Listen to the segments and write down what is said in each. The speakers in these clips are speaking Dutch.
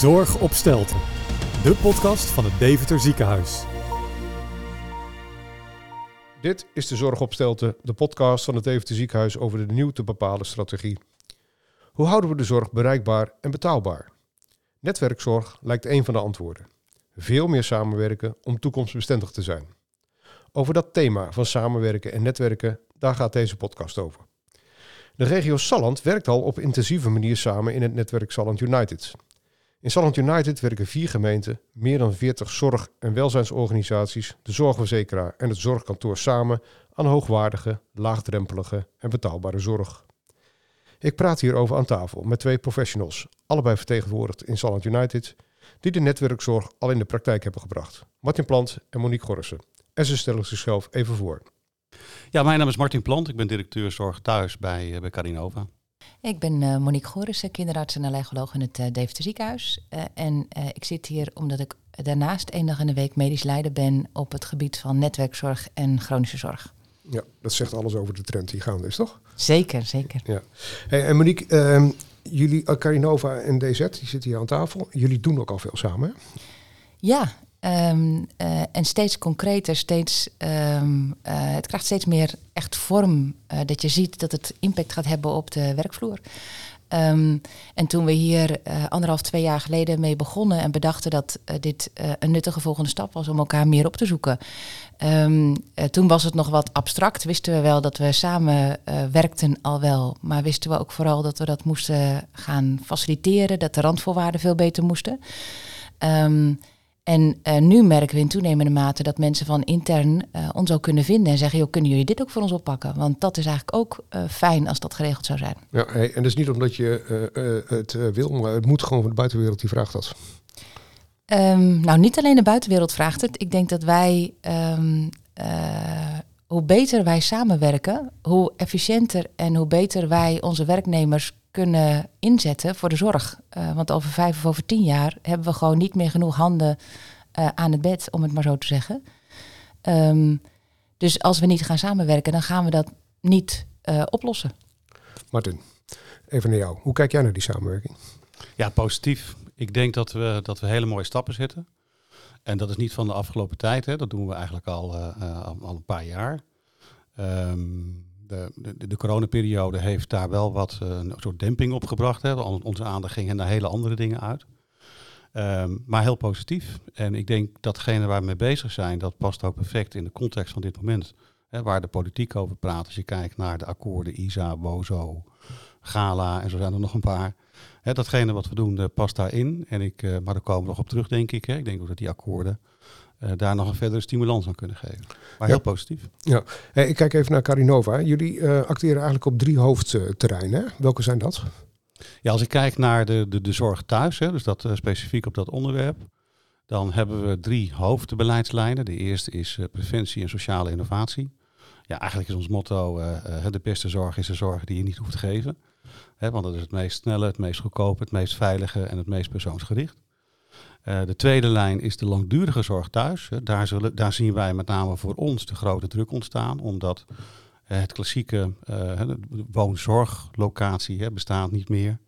Zorg op Stelten, de podcast van het Deventer Ziekenhuis. Dit is de Zorg op Stelten, de podcast van het Deventer Ziekenhuis over de nieuw te bepalen strategie. Hoe houden we de zorg bereikbaar en betaalbaar? Netwerkzorg lijkt een van de antwoorden. Veel meer samenwerken om toekomstbestendig te zijn. Over dat thema van samenwerken en netwerken, daar gaat deze podcast over. De regio Salland werkt al op intensieve manier samen in het netwerk Salland United. In Salland United werken vier gemeenten, meer dan 40 zorg- en welzijnsorganisaties, de zorgverzekeraar en het zorgkantoor samen aan hoogwaardige, laagdrempelige en betaalbare zorg. Ik praat hierover aan tafel met twee professionals, allebei vertegenwoordigd in Salland United, die de netwerkzorg al in de praktijk hebben gebracht. Martin Plant en Monique Gorrissen. En ze stellen zichzelf even voor. Ja, mijn naam is Martin Plant. Ik ben directeur zorg thuis bij, uh, bij Carinova. Ik ben uh, Monique Gorissen, kinderarts en allergoloog in het uh, Deventer ziekenhuis. Uh, en ik zit hier omdat ik daarnaast één dag in de week medisch leider ben op het gebied van netwerkzorg en chronische zorg. Ja, dat zegt alles over de trend die gaande is, toch? Zeker, zeker. Ja. Hey, en Monique, ehm, jullie, Carinova en DZ, die zitten hier aan tafel. Jullie doen ook al veel samen, hè? Ja, Um, uh, en steeds concreter, steeds, um, uh, het krijgt steeds meer echt vorm. Uh, dat je ziet dat het impact gaat hebben op de werkvloer. Um, en toen we hier anderhalf, twee jaar geleden mee begonnen en bedachten dat dit een nuttige volgende stap was om elkaar meer op te zoeken. toen was het nog wat abstract. Wisten we wel dat we samen werkten al wel. Maar wisten we ook vooral dat we dat moesten gaan faciliteren. Dat de randvoorwaarden veel beter moesten. En uh, nu merken we in toenemende mate dat mensen van intern uh, ons ook kunnen vinden en zeggen, joh, kunnen jullie dit ook voor ons oppakken? Want dat is eigenlijk ook uh, fijn als dat geregeld zou zijn. Ja, hey, en dat is niet omdat je het wil, maar het moet gewoon van de buitenwereld die vraagt dat. Um, nou, niet alleen de buitenwereld vraagt het. Ik denk dat wij, um, hoe beter wij samenwerken, hoe efficiënter en hoe beter wij onze werknemers kunnen inzetten voor de zorg. Uh, want over vijf of over tien jaar hebben we gewoon niet meer genoeg handen uh, aan het bed, om het maar zo te zeggen. Um, dus als we niet gaan samenwerken, dan gaan we dat niet uh, oplossen. Martin, even naar jou. Hoe kijk jij naar die samenwerking? Ja, positief. Ik denk dat we, dat we hele mooie stappen zetten. En dat is niet van de afgelopen tijd. Hè. Dat doen we eigenlijk al, al, al een paar jaar. Um, de, de, de coronaperiode heeft daar wel wat uh, een soort demping op gebracht. Hè. Onze aandacht ging naar hele andere dingen uit. Um, maar heel positief. En ik denk datgene waar we mee bezig zijn, dat past ook perfect in de context van dit moment. Hè, waar de politiek over praat. Als je kijkt naar de akkoorden ISA, BOZO, Gala en zo zijn er nog een paar. Hè, datgene wat we doen uh, past daarin. En ik, uh, maar daar komen we nog op terug, denk ik. Hè. Ik denk ook dat die akkoorden uh, daar nog een verdere stimulans aan kunnen geven. Maar heel positief. Ja, hey, ik kijk even naar Carinova. Jullie uh, acteren eigenlijk op drie hoofdterreinen. Welke zijn dat? Ja, als ik kijk naar de, de, de zorg thuis, hè, dus dat specifiek op dat onderwerp, dan hebben we drie hoofdbeleidslijnen. De eerste is preventie en sociale innovatie. Ja, eigenlijk is ons motto: de beste zorg is de zorg die je niet hoeft te geven. Want dat is het meest snelle, het meest goedkope, het meest veilige en het meest persoonsgericht. Uh, de tweede lijn is de langdurige zorg thuis. Daar, zullen, daar zien wij met name voor ons de grote druk ontstaan, omdat uh, het klassieke uh, woonzorglocatie bestaat niet meer.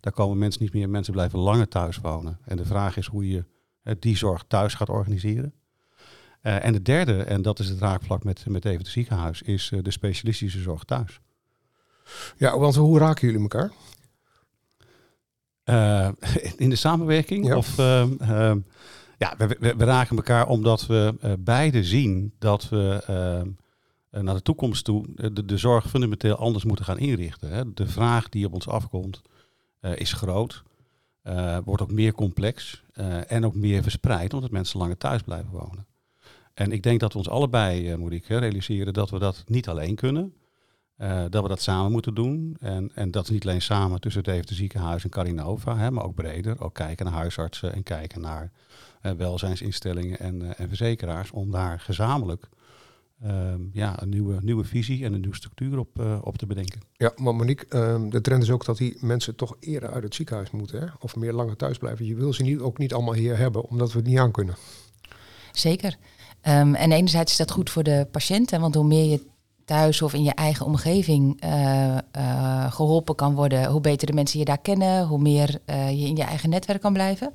Daar komen mensen niet meer, mensen blijven langer thuis wonen. En de vraag is hoe je die zorg thuis gaat organiseren. en de derde, en dat is het raakvlak met, met even het ziekenhuis, is de specialistische zorg thuis. Ja, want hoe raken jullie elkaar? Uh, in de samenwerking? Ja. Of, uh, uh, ja, we, we, we, raken elkaar omdat we beide zien dat we naar de toekomst toe de, de, zorg fundamenteel anders moeten gaan inrichten. Hè. De vraag die op ons afkomt is groot, wordt ook meer complex en ook meer verspreid omdat mensen langer thuis blijven wonen. En ik denk dat we ons allebei, moet ik realiseren, dat we dat niet alleen kunnen. Uh, dat we dat samen moeten doen. En, en dat is niet alleen samen tussen het Deventer Ziekenhuis en Carinova, hè, maar ook breder. Ook kijken naar huisartsen en kijken naar uh, welzijnsinstellingen en, uh, en verzekeraars. Om daar gezamenlijk ja, een nieuwe, nieuwe visie en een nieuwe structuur op, op te bedenken. Ja, maar Monique, de trend is ook dat die mensen toch eerder uit het ziekenhuis moeten. Hè? Of meer langer thuis blijven. Je wil ze niet, ook niet allemaal hier hebben, omdat we het niet aan kunnen. Zeker. Um, en enerzijds is dat goed voor de patiënten, want hoe meer je thuis of in je eigen omgeving eh, eh, geholpen kan worden, hoe beter de mensen je daar kennen, hoe meer eh, je in je eigen netwerk kan blijven.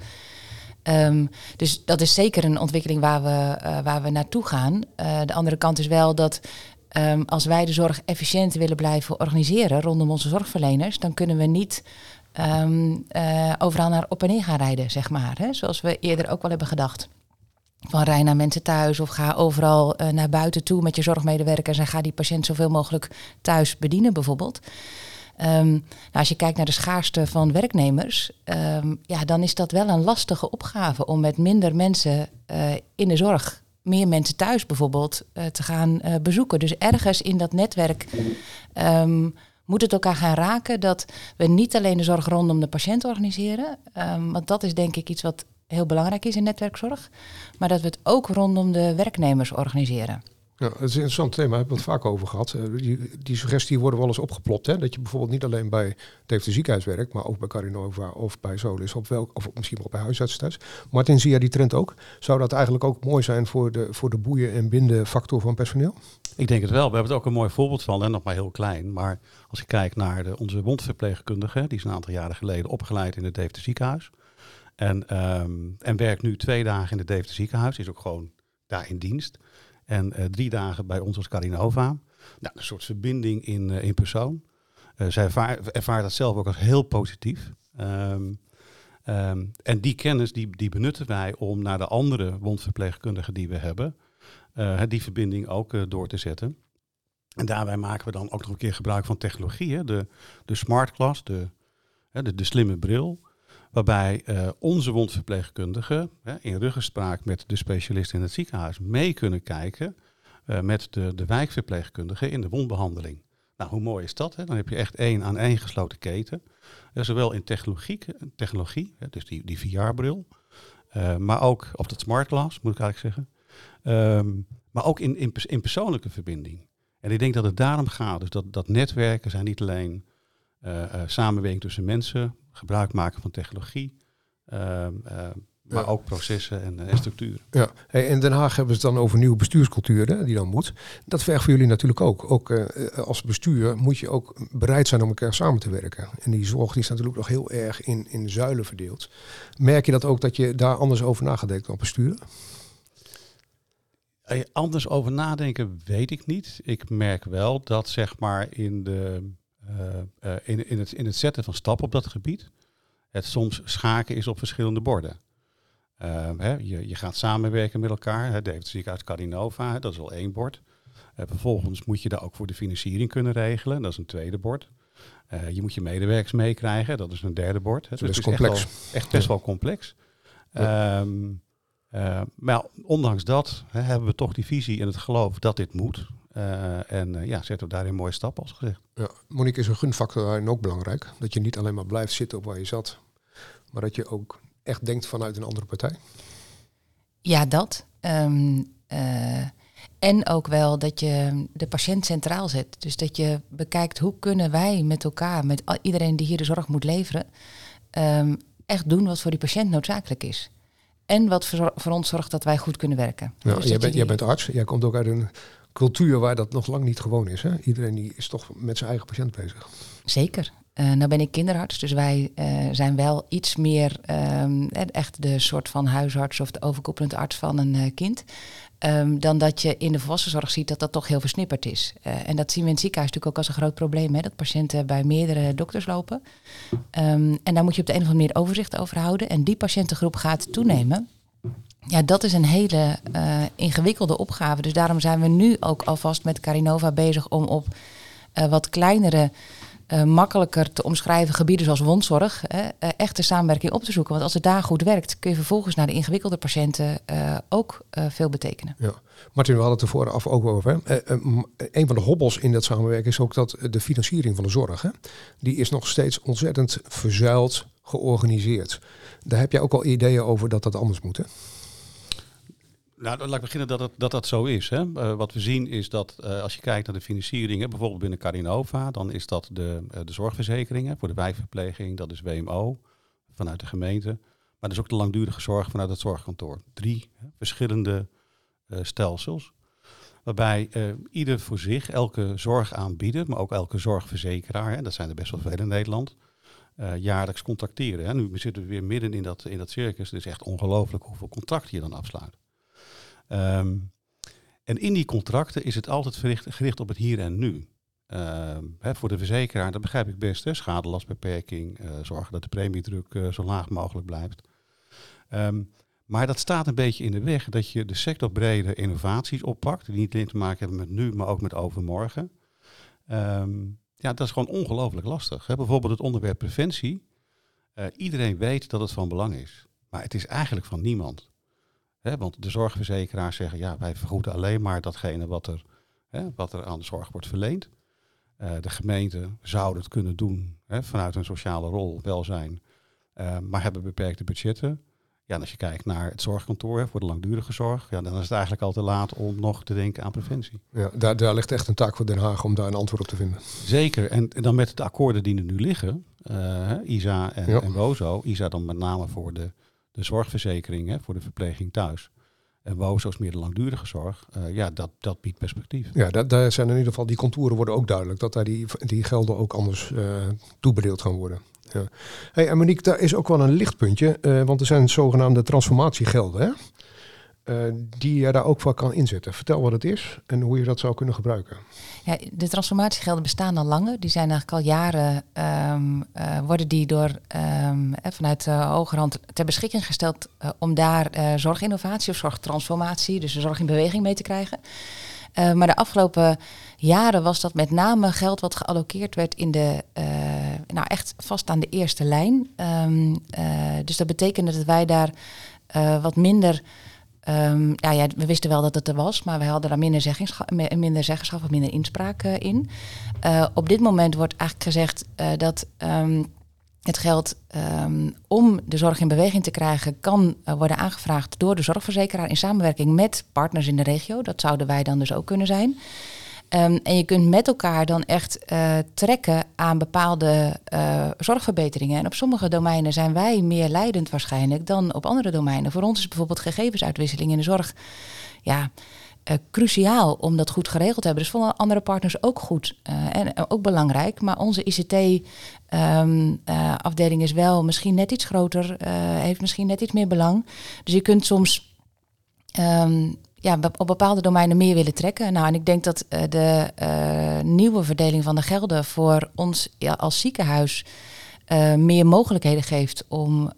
Ehm, dus dat is zeker een ontwikkeling waar we, waar we naartoe gaan. De andere kant is wel dat ehm, als wij de zorg efficiënt willen blijven organiseren rondom onze zorgverleners, dan kunnen we niet ehm, eh, overal naar op en neer gaan rijden, zeg maar. Hè? Zoals we eerder ook wel hebben gedacht. Van rij naar mensen thuis of ga overal eh, naar buiten toe met je zorgmedewerkers en ga die patiënt zoveel mogelijk thuis bedienen, bijvoorbeeld. Ehm, nou, als je kijkt naar de schaarste van werknemers, ehm, ja, dan is dat wel een lastige opgave om met minder mensen eh, in de zorg, meer mensen thuis bijvoorbeeld, eh, te gaan bezoeken. Dus ergens in dat netwerk ehm, moet het elkaar gaan raken dat we niet alleen de zorg rondom de patiënt organiseren, want dat is denk ik iets wat heel belangrijk is in netwerkzorg, maar dat we het ook rondom de werknemers organiseren. Ja, het is een interessant thema, daar hebben we het vaak over gehad. Eh, Die, die suggesties worden wel eens opgeplopt. Hè? Dat je bijvoorbeeld niet alleen bij het Deventer ziekenhuis werkt, maar ook bij Carinova of bij Solis, of, welk, of misschien wel bij huisartsen thuis. Martin, zie jij die trend ook? Zou dat eigenlijk ook mooi zijn voor de, voor de boeien- en bindenfactor van personeel? Ik denk het wel. We hebben er ook een mooi voorbeeld van, en nog maar heel klein. Maar als je kijkt naar de, onze wondverpleegkundige, die is een aantal jaren geleden opgeleid in het Deventer ziekenhuis. En, ehm, en werkt nu twee dagen in het Deventer ziekenhuis, is ook gewoon daar in dienst. En eh, drie dagen bij ons als Carinova. Nou, een soort verbinding in, eh, in persoon. Eh, zij ervaar- ervaart dat zelf ook als heel positief. Ehm, ehm, en die kennis die, die benutten wij om naar de andere wondverpleegkundigen die we hebben, die verbinding ook door te zetten. En daarbij maken we dan ook nog een keer gebruik van technologie, de, de smart class, de, de slimme bril. Waarbij eh, onze wondverpleegkundigen in ruggespraak met de specialist in het ziekenhuis mee kunnen kijken eh, met de, de wijkverpleegkundigen in de wondbehandeling. Nou, hoe mooi is dat? Hè? Dan heb je echt één aan één gesloten keten. Eh, zowel in technologie, technologie dus die, die VR-bril, maar ook op dat smart glass, moet ik eigenlijk zeggen. Ehm, maar ook in, in, pers- in persoonlijke verbinding. En ik denk dat het daarom gaat. Dus dat, dat netwerken zijn niet alleen samenwerking tussen mensen, gebruik maken van technologie, ehm, ehm, maar Ja. ook processen en, eh, en structuren. Ja, hey, in Den Haag hebben ze het dan over nieuwe bestuurscultuur hè, die dan moet. Dat vergt voor jullie natuurlijk ook. Ook eh, als bestuur moet je ook bereid zijn om elkaar samen te werken. En die zorg die is natuurlijk nog heel erg in, in zuilen verdeeld. Merk je dat ook dat je daar anders over na gaat denken dan besturen? Eh, Anders over nadenken weet ik niet. Ik merk wel dat zeg maar in, de, eh, eh, in, in, het, in het zetten van stappen op dat gebied het soms schaken is op verschillende borden. Eh, hè, je, je gaat samenwerken met elkaar. Hè, David Ziekenhuis Carinova, hè, dat is al één bord. Eh, vervolgens moet je daar ook voor de financiering kunnen regelen. Dat is een tweede bord. Je moet je medewerkers meekrijgen. Dat is een derde bord. Is het echt complex. wel- Echt, best wel complex. Ja. Ehm, eh, maar ondanks dat hè, hebben we toch die visie en het geloof dat dit moet. Eh, en eh, ja, zetten we daarin mooie stappen, als gezegd. Ja. Monique, is een gunfactor daarin ook belangrijk? Dat je niet alleen maar blijft zitten op waar je zat, maar dat je ook echt denkt vanuit een andere partij? Ja, dat. Ehm, eh, en ook wel dat je de patiënt centraal zet. Dus dat je bekijkt hoe kunnen wij met elkaar, met iedereen die hier de zorg moet leveren, ehm, echt doen wat voor die patiënt noodzakelijk is. En wat voor, voor ons zorgt dat wij goed kunnen werken. Ja, Dus jij, bent, je jij bent arts. Jij komt ook uit een cultuur waar dat nog lang niet gewoon is. Hè? Iedereen die is toch met zijn eigen patiënt bezig. Zeker. Eh nou ben ik kinderarts, dus wij eh, zijn wel iets meer ehm, eh, echt de soort van huisarts of de overkoepelend arts van een kind. Ehm, dan dat je in de volwassenzorg ziet dat dat toch heel versnipperd is. En dat zien we in het ziekenhuis natuurlijk ook als een groot probleem. Hè, dat patiënten bij meerdere dokters lopen. Ehm, en daar moet je op de een of andere manier overzicht over houden. En die patiëntengroep gaat toenemen. Ja, dat is een hele eh, ingewikkelde opgave. Dus daarom zijn we nu ook alvast met Carinova bezig om op eh, wat kleinere, eh, makkelijker te omschrijven gebieden zoals wondzorg, hè, echt de samenwerking op te zoeken. Want als het daar goed werkt, kun je vervolgens naar de ingewikkelde patiënten ook veel betekenen. Ja. Martin, we hadden het er vooraf ook over. M- een van de hobbels in dat samenwerken is ook dat de financiering van de zorg, hè? die is nog steeds ontzettend verzuild georganiseerd. Daar heb jij ook al ideeën over dat dat anders moet. Hè? Nou, laat ik beginnen dat het, dat, dat zo is. Hè. Eh, wat we zien is dat eh, als je kijkt naar de financiering, hè, bijvoorbeeld binnen Carinova, dan is dat de, eh, de zorgverzekeringen voor de wijkverpleging, dat is WMO vanuit de gemeente. Maar dat is ook de langdurige zorg vanuit het zorgkantoor. Drie hè, verschillende stelsels. Waarbij uh, ieder voor zich, elke zorgaanbieder, maar ook elke zorgverzekeraar, hè, dat zijn er best wel veel in Nederland, uh, jaarlijks contacteren. Hè. Nu zitten we weer midden in dat, in dat circus. Het is echt ongelooflijk hoeveel contracten je dan afsluit. Um, en in die contracten is het altijd gericht, op het hier en nu. Uh, hè, voor de verzekeraar, dat begrijp ik best, hè, schadelastbeperking, uh, zorgen dat de premiedruk uh, zo laag mogelijk blijft. Um, maar dat staat een beetje in de weg dat je de sectorbrede innovaties oppakt, die niet alleen te maken hebben met nu, maar ook met overmorgen. Ja, dat is gewoon ongelooflijk lastig. Hè. Bijvoorbeeld het onderwerp preventie. iedereen weet dat het van belang is, maar het is eigenlijk van niemand want de zorgverzekeraars zeggen, ja, wij vergoeden alleen maar datgene wat er, wat er aan de zorg wordt verleend. Uh, de gemeente zou het kunnen doen vanuit een sociale rol, welzijn, uh, maar hebben beperkte budgetten. Ja, en als je kijkt naar het zorgkantoor voor de langdurige zorg, ja, dan is het eigenlijk al te laat om nog te denken aan preventie. Ja, daar, daar ligt echt een taak voor Den Haag om daar een antwoord op te vinden. Zeker, en, en dan met de akkoorden die er nu liggen, uh, ISA en, ja. en WOZO, ISA dan met name voor de de zorgverzekering hè, voor de verpleging thuis. En WOZO is meer de langdurige zorg. Uh, ja, dat, dat biedt perspectief. Ja, dat, daar zijn in ieder geval die contouren worden ook duidelijk. Dat daar die, die gelden ook anders uh, toebedeeld gaan worden. Ja. Hey, en Monique, daar is ook wel een lichtpuntje. Uh, want er zijn zogenaamde transformatiegelden. Hè? Uh, die je daar ook voor kan inzetten. Vertel wat het is en hoe je dat zou kunnen gebruiken. Ja, de transformatiegelden bestaan al langer. Die zijn eigenlijk al jaren, um, uh, worden die door um, vanuit de Hogerhand ter beschikking gesteld uh, om daar zorginnovatie of zorgtransformatie, dus de zorg in beweging mee te krijgen. maar de afgelopen jaren was dat met name geld wat gealloceerd werd in de, nou echt vast aan de eerste lijn. Um, dus dat betekende dat wij daar wat minder Um, ja, ja, we wisten wel dat het er was, maar we hadden daar minder, zeggenschap, minder zeggenschap of minder inspraak uh, in. Uh, op dit moment wordt eigenlijk gezegd uh, dat um, het geld um, om de zorg in beweging te krijgen kan worden aangevraagd door de zorgverzekeraar in samenwerking met partners in de regio. Dat zouden wij dan dus ook kunnen zijn. Um, en je kunt met elkaar dan echt uh, trekken aan bepaalde uh, zorgverbeteringen. En op sommige domeinen zijn wij meer leidend waarschijnlijk dan op andere domeinen. Voor ons is bijvoorbeeld gegevensuitwisseling in de zorg ja, uh, cruciaal om dat goed geregeld te hebben. Dus voor andere partners ook goed en ook belangrijk. Maar onze ICT-afdeling um, is wel misschien net iets groter, heeft misschien net iets meer belang. Dus je kunt soms um, ja, op bepaalde domeinen meer willen trekken. Nou, en ik denk dat uh, de uh, nieuwe verdeling van de gelden voor ons als ziekenhuis uh, meer mogelijkheden geeft om,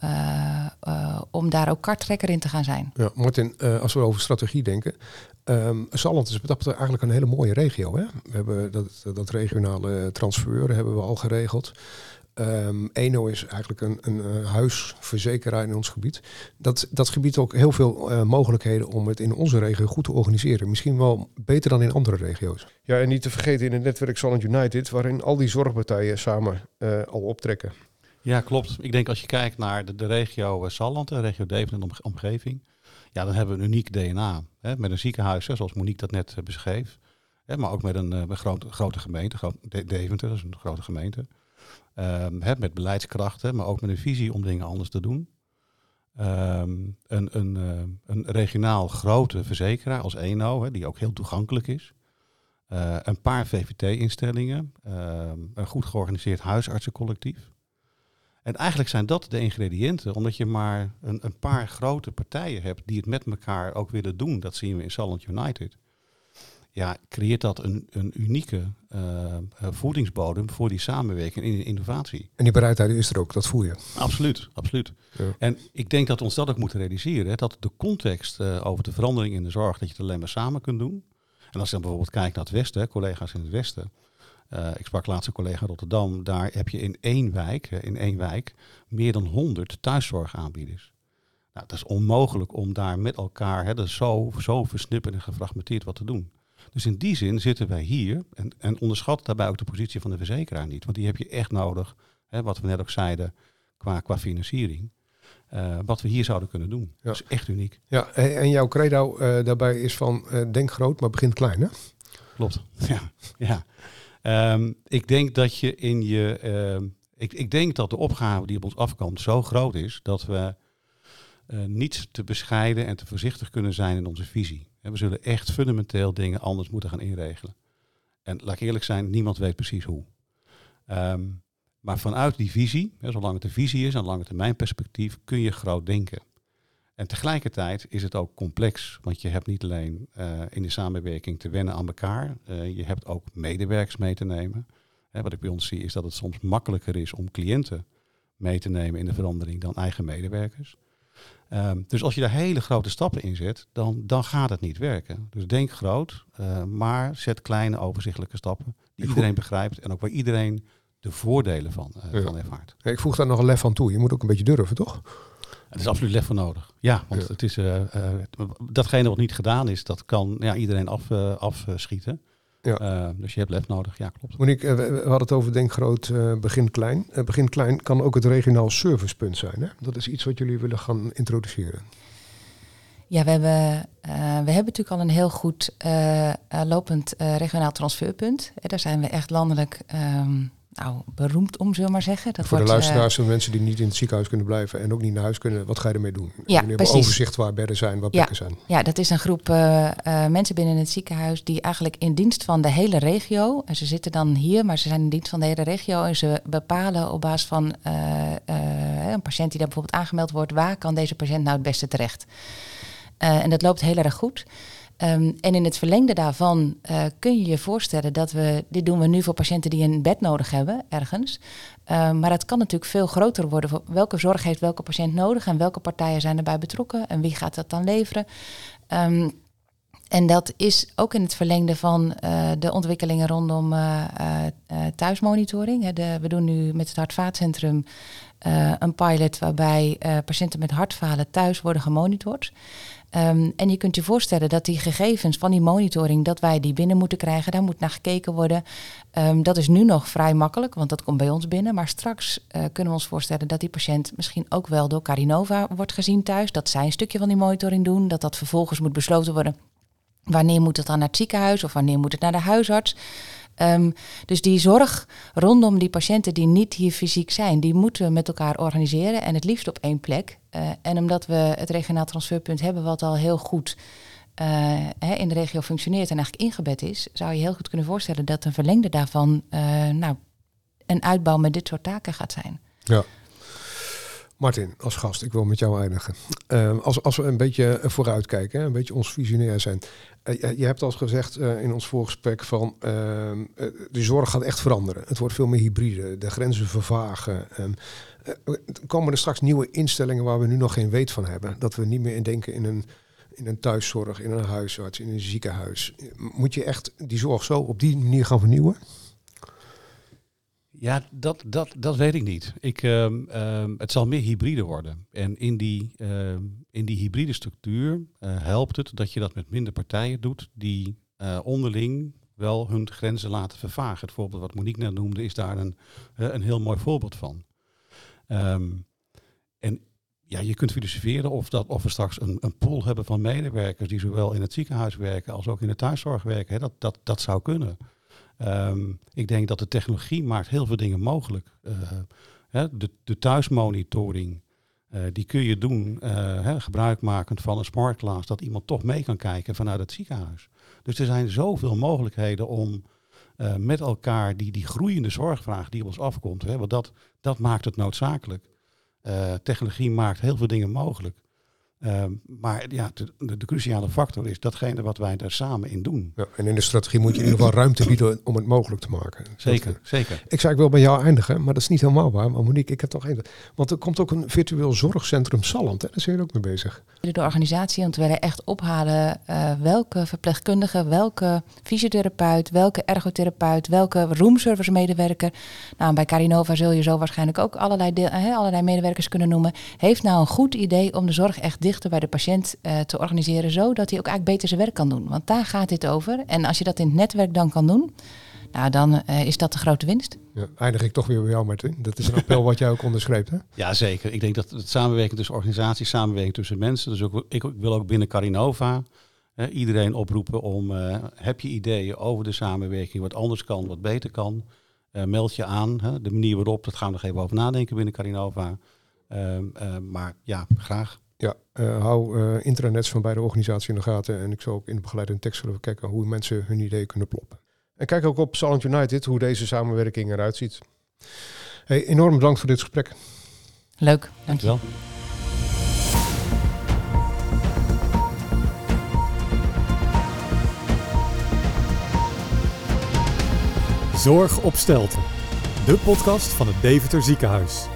om daar ook karttrekker in te gaan zijn. Ja, Martin, als we over strategie denken. Um, is dat eigenlijk een hele mooie regio. Hè? We hebben dat, dat regionale transfer hebben we al geregeld. Um, Eno is eigenlijk een, een, een, huisverzekeraar in ons gebied. Dat, dat gebied ook heel veel uh, mogelijkheden om het in onze regio goed te organiseren. Misschien wel beter dan in andere regio's. Ja, en niet te vergeten in het netwerk Solent United, waarin al die zorgpartijen samen uh, al optrekken. Ja, klopt. Ik denk als je kijkt naar de, de regio Salland, de regio Deventer en de omgeving, ja, dan hebben we een uniek DNA. Hè, met een ziekenhuis, hè, zoals Monique dat net beschreef. Hè, maar ook met een, een grote, grote gemeente, groot, Deventer, dat is een grote gemeente. Um, met beleidskrachten, maar ook met een visie om dingen anders te doen. Um, een, een, uh, een, regionaal grote verzekeraar als Eno, die ook heel toegankelijk is. Uh, een paar VVT-instellingen, uh, een goed georganiseerd huisartsencollectief. En eigenlijk zijn dat de ingrediënten, omdat je maar een, een, paar grote partijen hebt die het met elkaar ook willen doen. Dat zien we in Salland United ja, creëert dat een, een unieke uh, voedingsbodem voor die samenwerking en innovatie. En die bereidheid is er ook, dat voel je. Absoluut, absoluut. Ja. En ik denk dat we ons dat ook moeten realiseren, hè, dat de context uh, over de verandering in de zorg, dat je het alleen maar samen kunt doen. En als je dan bijvoorbeeld kijkt naar het Westen, collega's in het Westen. Uh, ik sprak laatst een collega in Rotterdam, daar heb je in één wijk, in één wijk, meer dan 100 thuiszorgaanbieders. Nou, dat is onmogelijk om daar met elkaar, hè, dat is zo, zo versnipperd en gefragmenteerd wat te doen. Dus in die zin zitten wij hier en, en onderschat daarbij ook de positie van de verzekeraar niet. Want die heb je echt nodig, hè, wat we net ook zeiden, qua, qua financiering. Uh, wat we hier zouden kunnen doen. Ja. Dat is echt uniek. Ja, en jouw credo uh, daarbij is van uh, denk groot, maar begin klein, hè? Klopt, ja. ja. Um, ik denk dat je in je... Uh, ik, ik denk dat de opgave die op ons afkomt zo groot is... dat we niet te bescheiden en te voorzichtig kunnen zijn in onze visie We zullen echt fundamenteel dingen anders moeten gaan inregelen. En laat ik eerlijk zijn, niemand weet precies hoe. Ehm, maar vanuit die visie, zolang het een visie is, een lange termijn perspectief, kun je groot denken. En tegelijkertijd is het ook complex, want je hebt niet alleen uh, in de samenwerking te wennen aan elkaar, uh, je hebt ook medewerkers mee te nemen. Hè, wat ik bij ons zie is dat het soms makkelijker is om cliënten mee te nemen in de verandering dan eigen medewerkers. Um, dus als je daar hele grote stappen in zet, dan, dan gaat het niet werken. Dus denk groot, uh, maar zet kleine overzichtelijke stappen die ik iedereen begrijpt en ook waar iedereen de voordelen van, ja. van ervaart. Ja, ik voeg daar nog een lef aan toe. Je moet ook een beetje durven, toch? Er is absoluut lef voor nodig. Ja, want ja. het is, uh, uh, datgene wat niet gedaan is, dat kan ja, iedereen af, uh, afschieten. Ja. dus je hebt lef nodig, ja klopt. Monique, we, we hadden het over denk groot, begin klein. begin klein kan ook het regionaal servicepunt zijn. Hè? Dat is iets wat jullie willen gaan introduceren. Ja, we hebben, we hebben natuurlijk al een heel goed lopend regionaal transferpunt. daar zijn we echt landelijk um, nou, beroemd om, zullen we maar zeggen. Dat Voor wordt, de luisteraars, uh, mensen die niet in het ziekenhuis kunnen blijven en ook niet naar huis kunnen, wat ga je ermee doen? Ja, precies. overzicht waar bedden zijn, waar plekken ja. zijn. Ja, dat is een groep uh, uh, mensen binnen het ziekenhuis die eigenlijk in dienst van de hele regio, en ze zitten dan hier, maar ze zijn in dienst van de hele regio en ze bepalen op basis van een patiënt die daar bijvoorbeeld aangemeld wordt, waar kan deze patiënt nou het beste terecht? en dat loopt heel erg goed. Um, en in het verlengde daarvan uh, kun je je voorstellen dat we, dit doen we nu voor patiënten die een bed nodig hebben ergens. Um, maar het kan natuurlijk veel groter worden. Welke zorg heeft welke patiënt nodig en welke partijen zijn erbij betrokken en wie gaat dat dan leveren? Um, en dat is ook in het verlengde van uh, de ontwikkelingen rondom uh, uh, thuismonitoring. We doen nu met het Hartvaatcentrum een pilot waarbij patiënten met hartfalen thuis worden gemonitord. Um, en je kunt je voorstellen dat die gegevens van die monitoring, dat wij die binnen moeten krijgen, daar moet naar gekeken worden. Um, dat is nu nog vrij makkelijk, want dat komt bij ons binnen. Maar straks uh, kunnen we ons voorstellen dat die patiënt misschien ook wel door Carinova wordt gezien thuis. Dat zij een stukje van die monitoring doen, dat dat vervolgens moet besloten worden. Wanneer moet het dan naar het ziekenhuis of wanneer moet het naar de huisarts? Um, dus die zorg rondom die patiënten die niet hier fysiek zijn, die moeten we met elkaar organiseren en het liefst op één plek. Uh, en omdat we het regionaal transferpunt hebben, wat al heel goed hè, in de regio functioneert en eigenlijk ingebed is, zou je heel goed kunnen voorstellen dat een verlengde daarvan uh, nou, een uitbouw met dit soort taken gaat zijn. Ja. Martin, als gast, ik wil met jou eindigen. Uh, als, als we een beetje vooruitkijken, een beetje ons visionair zijn. Uh, je hebt al gezegd uh, in ons voorgesprek van ehm, de zorg gaat echt veranderen. Het wordt veel meer hybride, de grenzen vervagen. komen er straks nieuwe instellingen waar we nu nog geen weet van hebben? Dat we niet meer in denken in een, in een thuiszorg, in een huisarts, in een ziekenhuis. Moet je echt die zorg zo op die manier gaan vernieuwen? Ja, dat, dat, dat weet ik niet. Ik, um, um, het zal meer hybride worden. En in die, um, in die hybride structuur uh, helpt het dat je dat met minder partijen doet die uh, onderling wel hun grenzen laten vervagen. Het voorbeeld wat Monique net noemde is daar een, uh, een heel mooi voorbeeld van. en ja, je kunt filosoferen of, dat, of we straks een, een pool hebben van medewerkers die zowel in het ziekenhuis werken als ook in de thuiszorg werken. Dat, dat, dat zou kunnen. Um, ik denk dat de technologie maakt heel veel dingen mogelijk. Uh, hè, de, de thuismonitoring, uh, die kun je doen uh, hè, gebruikmakend van een smart glass, dat iemand toch mee kan kijken vanuit het ziekenhuis. Dus er zijn zoveel mogelijkheden om met elkaar die, die groeiende zorgvraag die op ons afkomt, hè, want dat, dat maakt het noodzakelijk. technologie maakt heel veel dingen mogelijk. Um, maar ja, de, de, cruciale factor is datgene wat wij daar samen in doen. Ja, en in de strategie moet je in ieder geval ruimte bieden om het mogelijk te maken. Zeker, dat, zeker. Ik zei ik wil bij jou eindigen, maar dat is niet helemaal waar. Maar Monique, ik heb toch één. Want er komt ook een virtueel zorgcentrum Salland. Hè? Daar zijn jullie ook mee bezig. De organisatie, want we willen echt ophalen uh, welke verpleegkundige, welke fysiotherapeut, welke ergotherapeut, welke roomservice medewerker. Nou, bij Carinova zul je zo waarschijnlijk ook allerlei, deel, uh, allerlei medewerkers kunnen noemen. Heeft nou een goed idee om de zorg echt dichter bij de patiënt uh, te organiseren, zodat hij ook eigenlijk beter zijn werk kan doen. Want daar gaat dit over. En als je dat in het netwerk dan kan doen, nou, dan uh, is dat de grote winst. Ja, eindig ik toch weer bij jou, Martin. Dat is een appel wat jij ook onderschreef, hè? Ja, zeker. Ik denk dat het samenwerking tussen organisaties, samenwerking tussen mensen. Dus ook, ik, ik wil ook binnen Carinova uh, iedereen oproepen om, uh, heb je ideeën over de samenwerking, wat anders kan, wat beter kan, meld je aan. de manier waarop, dat gaan we nog even over nadenken binnen Carinova. maar ja, graag. Ja, uh, hou uh, intranets van beide organisaties in de gaten. En ik zal ook in de begeleidende tekst zullen kijken hoe mensen hun ideeën kunnen ploppen. En kijk ook op Salent United hoe deze samenwerking eruit ziet. Hey, enorm bedankt voor dit gesprek. Leuk, dankjewel. Zorg op Stelten, de podcast van het Deventer Ziekenhuis.